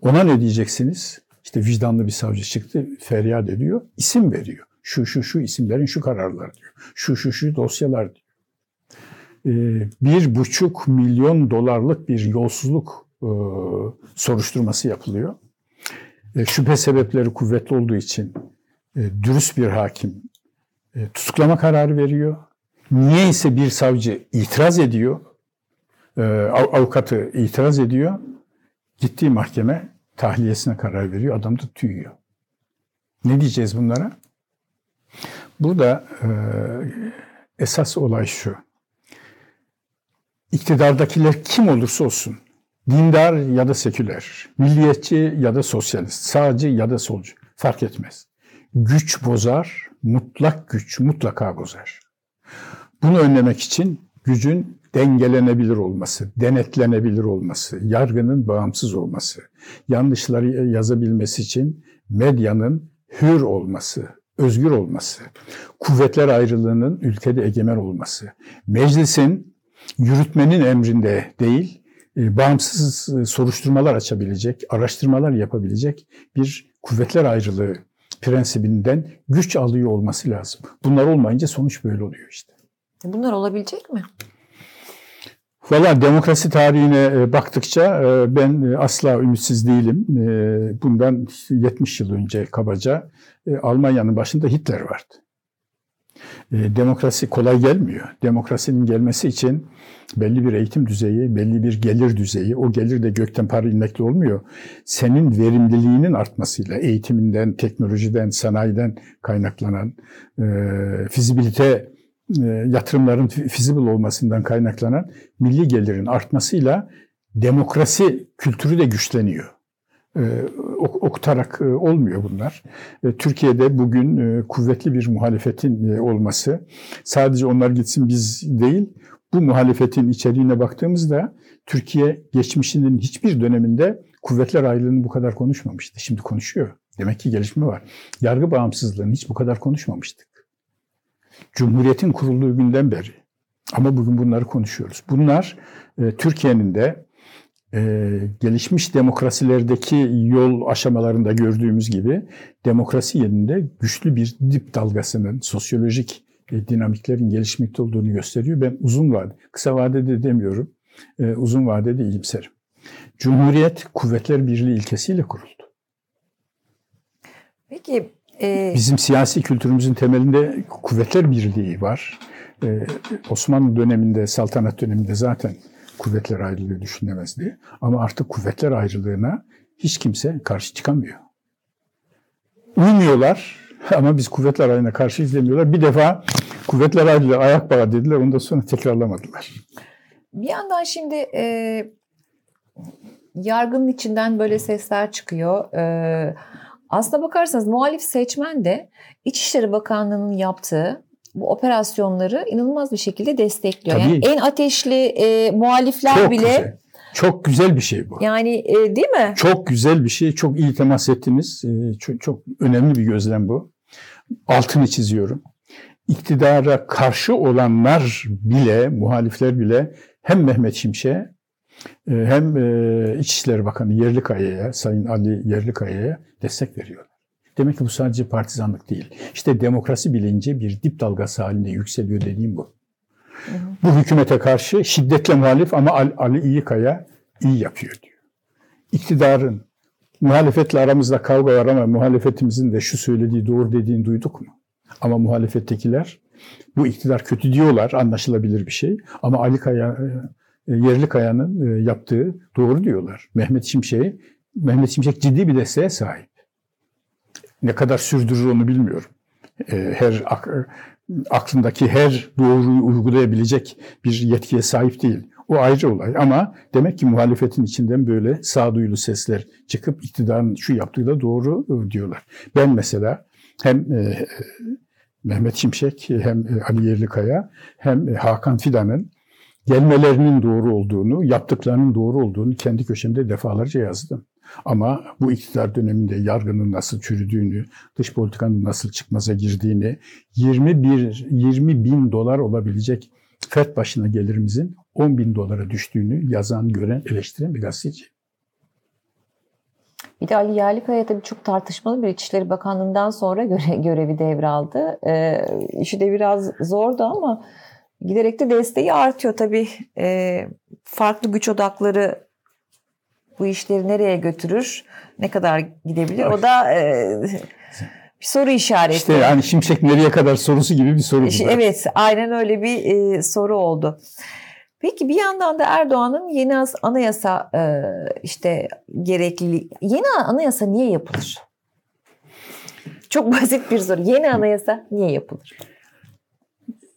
Speaker 2: Ona ne diyeceksiniz? İşte vicdanlı bir savcı çıktı, feryat ediyor, isim veriyor. Şu şu şu isimlerin şu kararlar diyor. Şu şu şu dosyalar diyor. Ee, bir buçuk milyon dolarlık bir yolsuzluk e, soruşturması yapılıyor. E, şüphe sebepleri kuvvetli olduğu için e, dürüst bir hakim e, tutuklama kararı veriyor. Niyeyse bir savcı itiraz ediyor. Av- avukatı itiraz ediyor. Gittiği mahkeme tahliyesine karar veriyor. Adam da tüyüyor. Ne diyeceğiz bunlara? Burada esas olay şu. İktidardakiler kim olursa olsun, dindar ya da seküler, milliyetçi ya da sosyalist, sağcı ya da solcu fark etmez. Güç bozar, mutlak güç mutlaka bozar. Bunu önlemek için gücün dengelenebilir olması, denetlenebilir olması, yargının bağımsız olması, yanlışları yazabilmesi için medyanın hür olması, özgür olması, kuvvetler ayrılığının ülkede egemen olması, meclisin yürütmenin emrinde değil, bağımsız e, soruşturmalar açabilecek, araştırmalar yapabilecek bir kuvvetler ayrılığı prensibinden güç alıyor olması lazım. Bunlar olmayınca sonuç böyle oluyor işte.
Speaker 1: Bunlar olabilecek mi?
Speaker 2: Valla demokrasi tarihine e, baktıkça e, ben e, asla ümitsiz değilim. E, Bundan 70 yıl önce kabaca e, Almanya'nın başında Hitler vardı. E, Demokrasi kolay gelmiyor. Demokrasinin gelmesi için belli bir eğitim düzeyi, belli bir gelir düzeyi, o gelir de gökten para inmekle olmuyor. Senin verimliliğinin artmasıyla, eğitiminden, teknolojiden, sanayiden kaynaklanan e, fizibilite e, yatırımların feasible olmasından kaynaklanan milli gelirin artmasıyla demokrasi kültürü de güçleniyor. E, okutarak e, olmuyor bunlar. E, Türkiye'de bugün kuvvetli bir muhalefetin olması sadece onlar gitsin biz değil, bu muhalefetin içeriğine baktığımızda Türkiye geçmişinin hiçbir döneminde kuvvetler ayrılığını bu kadar konuşmamıştı. Şimdi konuşuyor. Demek ki gelişme var. Yargı bağımsızlığını hiç bu kadar konuşmamıştık. Cumhuriyetin kurulduğu günden beri. Ama bugün bunları konuşuyoruz. Bunlar Türkiye'nin de e, gelişmiş demokrasilerdeki yol aşamalarında gördüğümüz gibi demokrasi yerinde güçlü bir dip dalgasının sosyolojik e, dinamiklerin gelişmekte olduğunu gösteriyor. Ben uzun vade, kısa vadede demiyorum, e, uzun vadede iyimserim. Cumhuriyet Kuvvetler Birliği ilkesiyle kuruldu.
Speaker 1: Peki e...
Speaker 2: bizim siyasi kültürümüzün temelinde Kuvvetler Birliği var. Ee, Osmanlı döneminde, saltanat döneminde zaten kuvvetler ayrılığı düşünülemezdi. Ama artık kuvvetler ayrılığına hiç kimse karşı çıkamıyor. Uymuyorlar ama biz kuvvetler ayrılığına karşı izlemiyorlar. Bir defa kuvvetler ayrılığı ayak bağı dediler, ondan sonra tekrarlamadılar.
Speaker 1: Bir yandan şimdi e, yargının içinden böyle sesler çıkıyor. E, aslına bakarsanız muhalif seçmen de İçişleri Bakanlığı'nın yaptığı bu operasyonları inanılmaz bir şekilde destekliyor.
Speaker 2: Tabii.
Speaker 1: Yani en ateşli e, muhalifler
Speaker 2: çok
Speaker 1: bile
Speaker 2: güzel. Çok güzel bir şey bu.
Speaker 1: Yani e, değil mi?
Speaker 2: Çok güzel bir şey. Çok iyi temas ettiniz. E, çok, çok önemli bir gözlem bu. Altını çiziyorum. İktidara karşı olanlar bile, muhalifler bile hem Mehmet Şimşek'e hem e, İçişleri Bakanı Yerlikaya'ya, Sayın Ali Yerlikaya'ya destek veriyorlar. Demek ki bu sadece partizanlık değil. İşte demokrasi bilinci bir dip dalgası halinde yükseliyor dediğim bu. Bu hükümete karşı şiddetle muhalif ama Ali İyikaya iyi yapıyor diyor. İktidarın muhalefetle aramızda kavga var ama muhalefetimizin de şu söylediği doğru dediğini duyduk mu? Ama muhalefettekiler bu iktidar kötü diyorlar anlaşılabilir bir şey. Ama Ali Kaya, e, Yerli Kaya'nın e, yaptığı doğru diyorlar. Mehmet Şimşek'i Mehmet Şimşek ciddi bir desteğe sahip. Ne kadar sürdürür onu bilmiyorum. E, her aklındaki her doğruyu uygulayabilecek bir yetkiye sahip değil. O ayrı olay ama demek ki muhalefetin içinden böyle sağduyulu sesler çıkıp iktidarın şu yaptığı da doğru diyorlar. Ben mesela hem Mehmet Şimşek hem Ali Yerlikaya hem Hakan Fidan'ın gelmelerinin doğru olduğunu, yaptıklarının doğru olduğunu kendi köşemde defalarca yazdım. Ama bu iktidar döneminde yargının nasıl çürüdüğünü, dış politikanın nasıl çıkmaza girdiğini, 21 20 bin dolar olabilecek fert başına gelirimizin 10 bin dolara düştüğünü yazan, gören, eleştiren bir gazeteci.
Speaker 1: Bir de Ali Yerlikaya tabii çok tartışmalı bir İçişleri Bakanlığı'ndan sonra göre, görevi devraldı. Ee, işi de biraz zordu ama giderek de desteği artıyor tabii. Ee, farklı güç odakları bu işleri nereye götürür, ne kadar gidebilir o da e, bir soru işareti.
Speaker 2: İşte yani şimşek nereye kadar sorusu gibi bir soru.
Speaker 1: Bu evet aynen öyle bir e, soru oldu. Peki bir yandan da Erdoğan'ın yeni anayasa e, işte gerekli yeni anayasa niye yapılır? Çok basit bir soru. Yeni anayasa niye yapılır?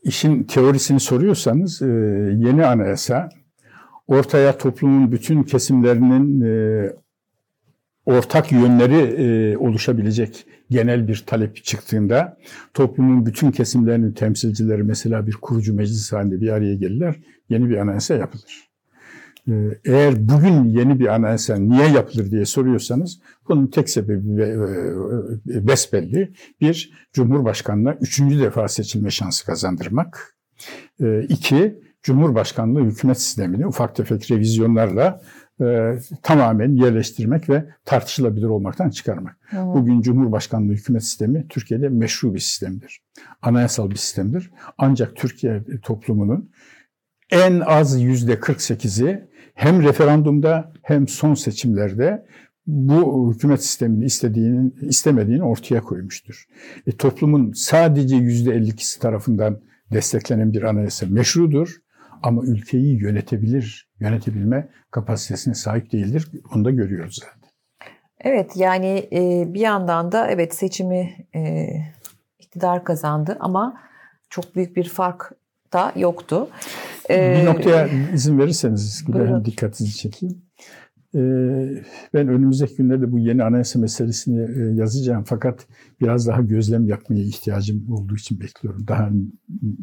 Speaker 2: İşin teorisini soruyorsanız e, yeni anayasa ortaya toplumun bütün kesimlerinin e, ortak yönleri e, oluşabilecek genel bir talep çıktığında toplumun bütün kesimlerinin temsilcileri mesela bir kurucu meclis halinde bir araya gelirler, yeni bir anayasa yapılır. E, eğer bugün yeni bir anayasa niye yapılır diye soruyorsanız bunun tek sebebi e, e, besbelli. Bir, Cumhurbaşkanı'na üçüncü defa seçilme şansı kazandırmak. E, iki, Cumhurbaşkanlığı hükümet sistemini ufak tefek revizyonlarla e, tamamen yerleştirmek ve tartışılabilir olmaktan çıkarmak. Hmm. Bugün Cumhurbaşkanlığı hükümet sistemi Türkiye'de meşru bir sistemdir. Anayasal bir sistemdir. Ancak Türkiye toplumunun en az yüzde 48'i hem referandumda hem son seçimlerde bu hükümet sistemini istediğinin istemediğini ortaya koymuştur. E, toplumun sadece yüzde 52'si tarafından desteklenen bir anayasa meşrudur ama ülkeyi yönetebilir, yönetebilme kapasitesine sahip değildir. Onu da görüyoruz zaten.
Speaker 1: Evet yani e, bir yandan da evet seçimi e, iktidar kazandı ama çok büyük bir fark da yoktu.
Speaker 2: bir
Speaker 1: Ee,
Speaker 2: noktaya izin verirseniz
Speaker 1: buyurun.
Speaker 2: Dikkatinizi çekeyim. Ee, ben önümüzdeki günlerde bu yeni anayasa meselesini e, yazacağım fakat biraz daha gözlem yapmaya ihtiyacım olduğu için bekliyorum. Daha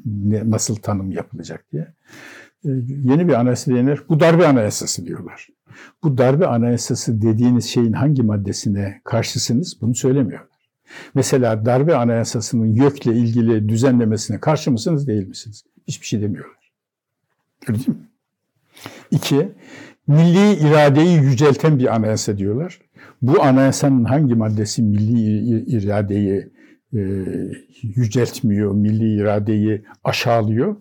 Speaker 2: ne, nasıl tanım yapılacak diye. Ee, yeni bir anayasa diyenler bu darbe anayasası diyorlar. Bu darbe anayasası dediğiniz şeyin hangi maddesine karşısınız bunu söylemiyorlar. Mesela darbe anayasasının YÖK'le ilgili düzenlemesine karşı mısınız değil misiniz? Hiçbir şey demiyorlar. Öyle değil mi? İki, milli iradeyi yücelten bir anayasa diyorlar. Bu anayasanın hangi maddesi milli iradeyi e, yüceltmiyor, milli iradeyi aşağılıyor?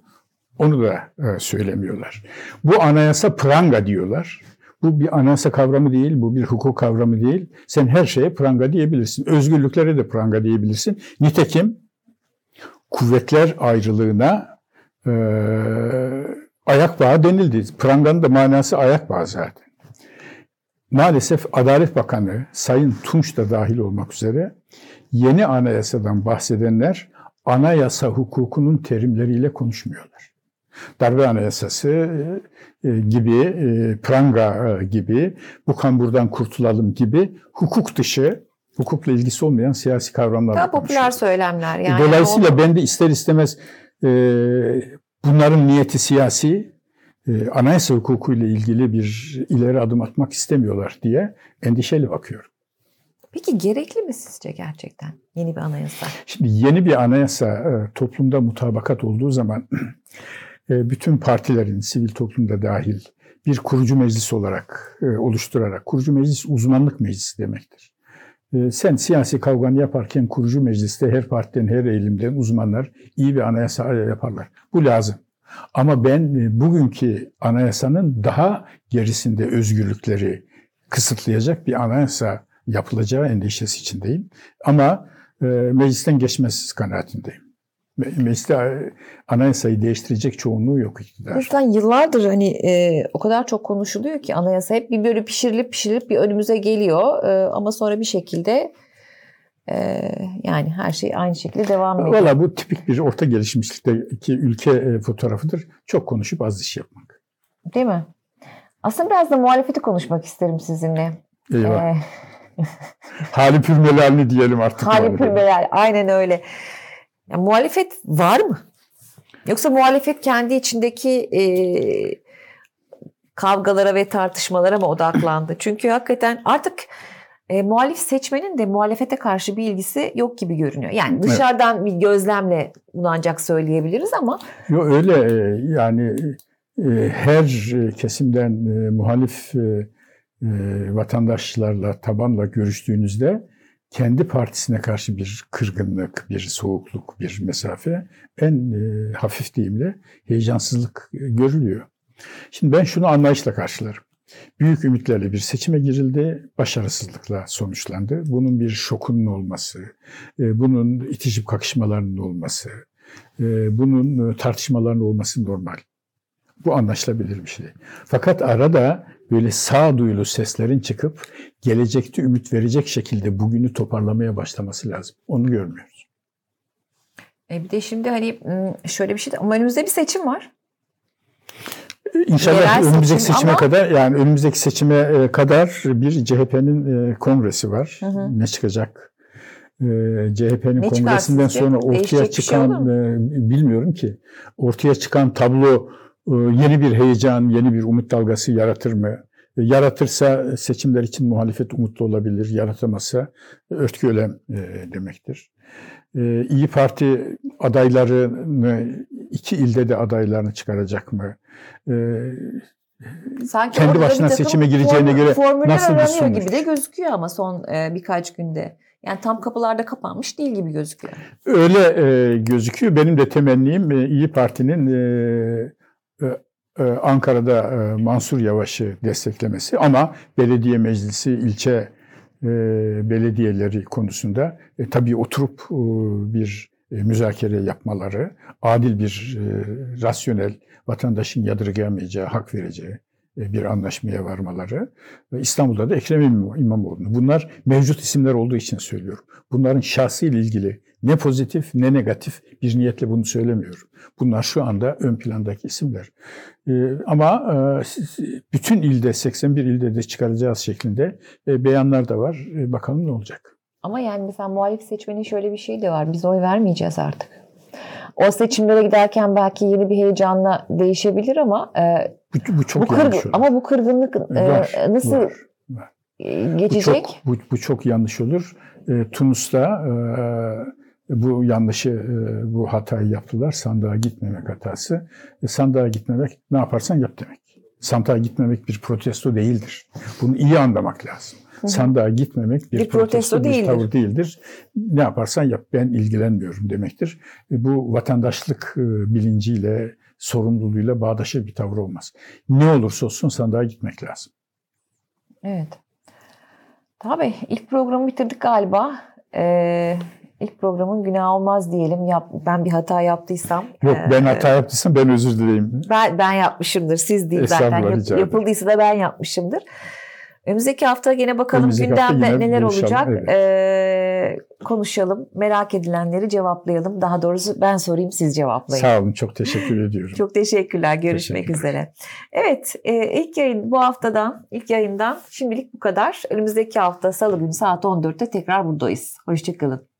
Speaker 2: Onu da e, söylemiyorlar. Bu anayasa pranga diyorlar. Bu bir anayasa kavramı değil, bu bir hukuk kavramı değil. Sen her şeye pranga diyebilirsin. Özgürlüklere de pranga diyebilirsin. Nitekim kuvvetler ayrılığına e, ayak bağı denildi. Pranganın da manası ayak bağı zaten. Maalesef Adalet Bakanı Sayın Tunç da dahil olmak üzere yeni anayasadan bahsedenler anayasa hukukunun terimleriyle konuşmuyorlar. Darbe anayasası e, gibi, e, pranga e, gibi, bu kamburdan kurtulalım gibi hukuk dışı, hukukla ilgisi olmayan siyasi kavramlarla
Speaker 1: daha popüler söylemler yani.
Speaker 2: Dolayısıyla
Speaker 1: O-
Speaker 2: ben de ister istemez e, bunların niyeti siyasi, e, anayasa hukuku ile ilgili bir ileri adım atmak istemiyorlar diye endişeli bakıyorum.
Speaker 1: Peki gerekli mi sizce gerçekten yeni bir anayasa?
Speaker 2: Şimdi yeni bir anayasa e, toplumda mutabakat olduğu zaman e, bütün partilerin, sivil toplumda dahil bir kurucu meclis olarak oluşturarak, kurucu meclis uzmanlık meclisi demektir. E, Sen siyasi kavganı yaparken kurucu mecliste her partiden, her eğilimden uzmanlar iyi bir anayasa yaparlar. Bu lazım. Ama ben e, bugünkü anayasanın daha gerisinde özgürlükleri kısıtlayacak bir anayasa yapılacağı endişesi içindeyim. Ama e, meclisten geçmez kanaatindeyim. Me- Mecliste e, anayasayı değiştirecek çoğunluğu yok iktidar.
Speaker 1: yüzden yıllardır hani e, o kadar çok konuşuluyor ki anayasa hep bir böyle pişirilip pişirilip bir önümüze geliyor E, ama sonra bir şekilde e, yani her şey aynı şekilde devam ediyor.
Speaker 2: Valla bu tipik bir orta gelişmişlikteki ülke e, fotoğrafıdır. Çok konuşup az iş yapmak.
Speaker 1: Değil mi? Aslında biraz da muhalefeti konuşmak isterim sizinle.
Speaker 2: Eyvah.
Speaker 1: E,
Speaker 2: Hali pürmelalini diyelim artık.
Speaker 1: Hali pürmeler aynen öyle. Ya, muhalefet var mı? Yoksa muhalefet kendi içindeki e, kavgalara ve tartışmalara mı odaklandı? Çünkü hakikaten artık e, muhalif seçmenin de muhalefete karşı bir ilgisi yok gibi görünüyor. Yani dışarıdan bir gözlemle bunu ancak söyleyebiliriz ama
Speaker 2: Yo, öyle yani e, her kesimden e, muhalif e, vatandaşlarla, tabanla görüştüğünüzde kendi partisine karşı bir kırgınlık, bir soğukluk, bir mesafe en e, hafif deyimle heyecansızlık e, görülüyor. Şimdi ben şunu anlayışla karşılarım. Büyük ümitlerle bir seçime girildi, başarısızlıkla sonuçlandı. Bunun bir şokunun olması, e, bunun itişip kakışmalarının olması, e, bunun e, tartışmaların olması normal. Bu anlaşılabilir bir şey. Fakat arada böyle sağduyulu seslerin çıkıp gelecekte ümit verecek şekilde bugünü toparlamaya başlaması lazım. Onu görmüyoruz.
Speaker 1: e, bir de şimdi hani şöyle bir şey de önümüzde bir seçim var.
Speaker 2: İnşallah
Speaker 1: Yerel
Speaker 2: önümüzdeki
Speaker 1: seçim
Speaker 2: seçime
Speaker 1: ama-
Speaker 2: kadar yani önümüzdeki seçime e, kadar bir CHP'nin e, kongresi var.
Speaker 1: Hı hı.
Speaker 2: Ne çıkacak? E, CHP'nin kongresinden sonra ortaya
Speaker 1: Değişecek şey
Speaker 2: çıkan e, bilmiyorum ki ortaya çıkan tablo yeni bir heyecan, yeni bir umut dalgası yaratır mı? E, Yaratırsa seçimler için muhalefet umutlu olabilir. Yaratamazsa örtgü ölem e, demektir. E, İyi Parti adaylarını iki ilde de adaylarını çıkaracak mı?
Speaker 1: Sanki
Speaker 2: Kendi başına seçime gireceğine
Speaker 1: form-
Speaker 2: göre nasıl bir sonuç?
Speaker 1: gibi de gözüküyor ama son birkaç günde. Yani tam kapılarda kapanmış değil gibi gözüküyor.
Speaker 2: Öyle e, gözüküyor. Benim de temennim e, İyi Parti'nin e, Ankara'da e, Mansur Yavaş'ı desteklemesi ama belediye meclisi, ilçe e, belediyeleri konusunda e, tabii oturup e, bir e, müzakere yapmaları, adil bir, e, rasyonel, vatandaşın yadırgayamayacağı, hak vereceği e, bir anlaşmaya varmaları ve İstanbul'da da Ekrem İmamoğlu'nu. Bunlar mevcut isimler olduğu için söylüyorum. Bunların şahsi ile ilgili ne pozitif ne negatif bir niyetle bunu söylemiyorum. Bunlar şu anda ön plandaki isimler. Ee, ama e, bütün ilde 81 ilde de çıkaracağız şeklinde e, beyanlar da var. E, bakalım ne olacak.
Speaker 1: Ama yani mesela muhalif seçmenin şöyle bir şey de var. Biz oy vermeyeceğiz artık. O seçimlere giderken belki yeni bir heyecanla değişebilir ama
Speaker 2: bu, bu çok
Speaker 1: bu kırgın, Ama bu kırgınlık
Speaker 2: var,
Speaker 1: nasıl
Speaker 2: var, var.
Speaker 1: geçecek?
Speaker 2: Bu çok, bu, bu çok yanlış olur. E, Tunus'ta e, bu yanlışı, e, bu hatayı yaptılar. Sandığa gitmemek hatası. E, sandığa gitmemek ne yaparsan yap demek. Sandığa gitmemek bir protesto değildir. Bunu iyi anlamak lazım. Sandığa gitmemek bir, bir protesto, protesto değildir. bir tavır değildir. Ne yaparsan yap ben ilgilenmiyorum demektir. E, bu vatandaşlık bilinciyle, sorumluluğuyla bağdaşır bir tavır olmaz. Ne olursa olsun sandığa gitmek lazım.
Speaker 1: Evet. Tabii ilk programı bitirdik galiba. Ee, ilk programın günah olmaz diyelim. Yap, ben bir hata yaptıysam.
Speaker 2: Yok ben hata yaptıysam ben özür dileyim.
Speaker 1: Ben, ben yapmışımdır. Siz değil zaten. Yap, yapıldıysa da ben yapmışımdır. Önümüzdeki hafta gene bakalım Önümüzdeki gündemde neler olacak. Evet. Ee, konuşalım. Merak edilenleri cevaplayalım. Daha doğrusu ben sorayım siz cevaplayın.
Speaker 2: Sağ olun. Çok teşekkür ediyorum.
Speaker 1: çok teşekkürler. Görüşmek teşekkürler. üzere. Evet. E, ilk yayın bu haftadan, ilk yayından şimdilik bu kadar. Önümüzdeki hafta salı günü saat 14'te tekrar buradayız. Hoşçakalın.